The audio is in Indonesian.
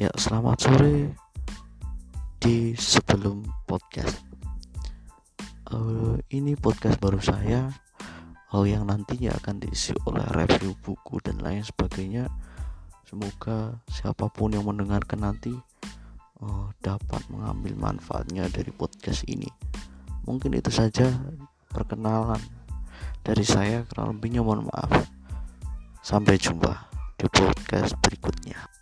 Ya, selamat sore di sebelum podcast. Uh, ini podcast baru saya uh, yang nantinya akan diisi oleh review buku dan lain sebagainya. Semoga siapa pun yang mendengarkan nanti uh, dapat mengambil manfaatnya dari podcast ini. Mungkin itu saja perkenalan dari saya. Kurang lebihnya mohon maaf. Sampai jumpa di podcast berikutnya.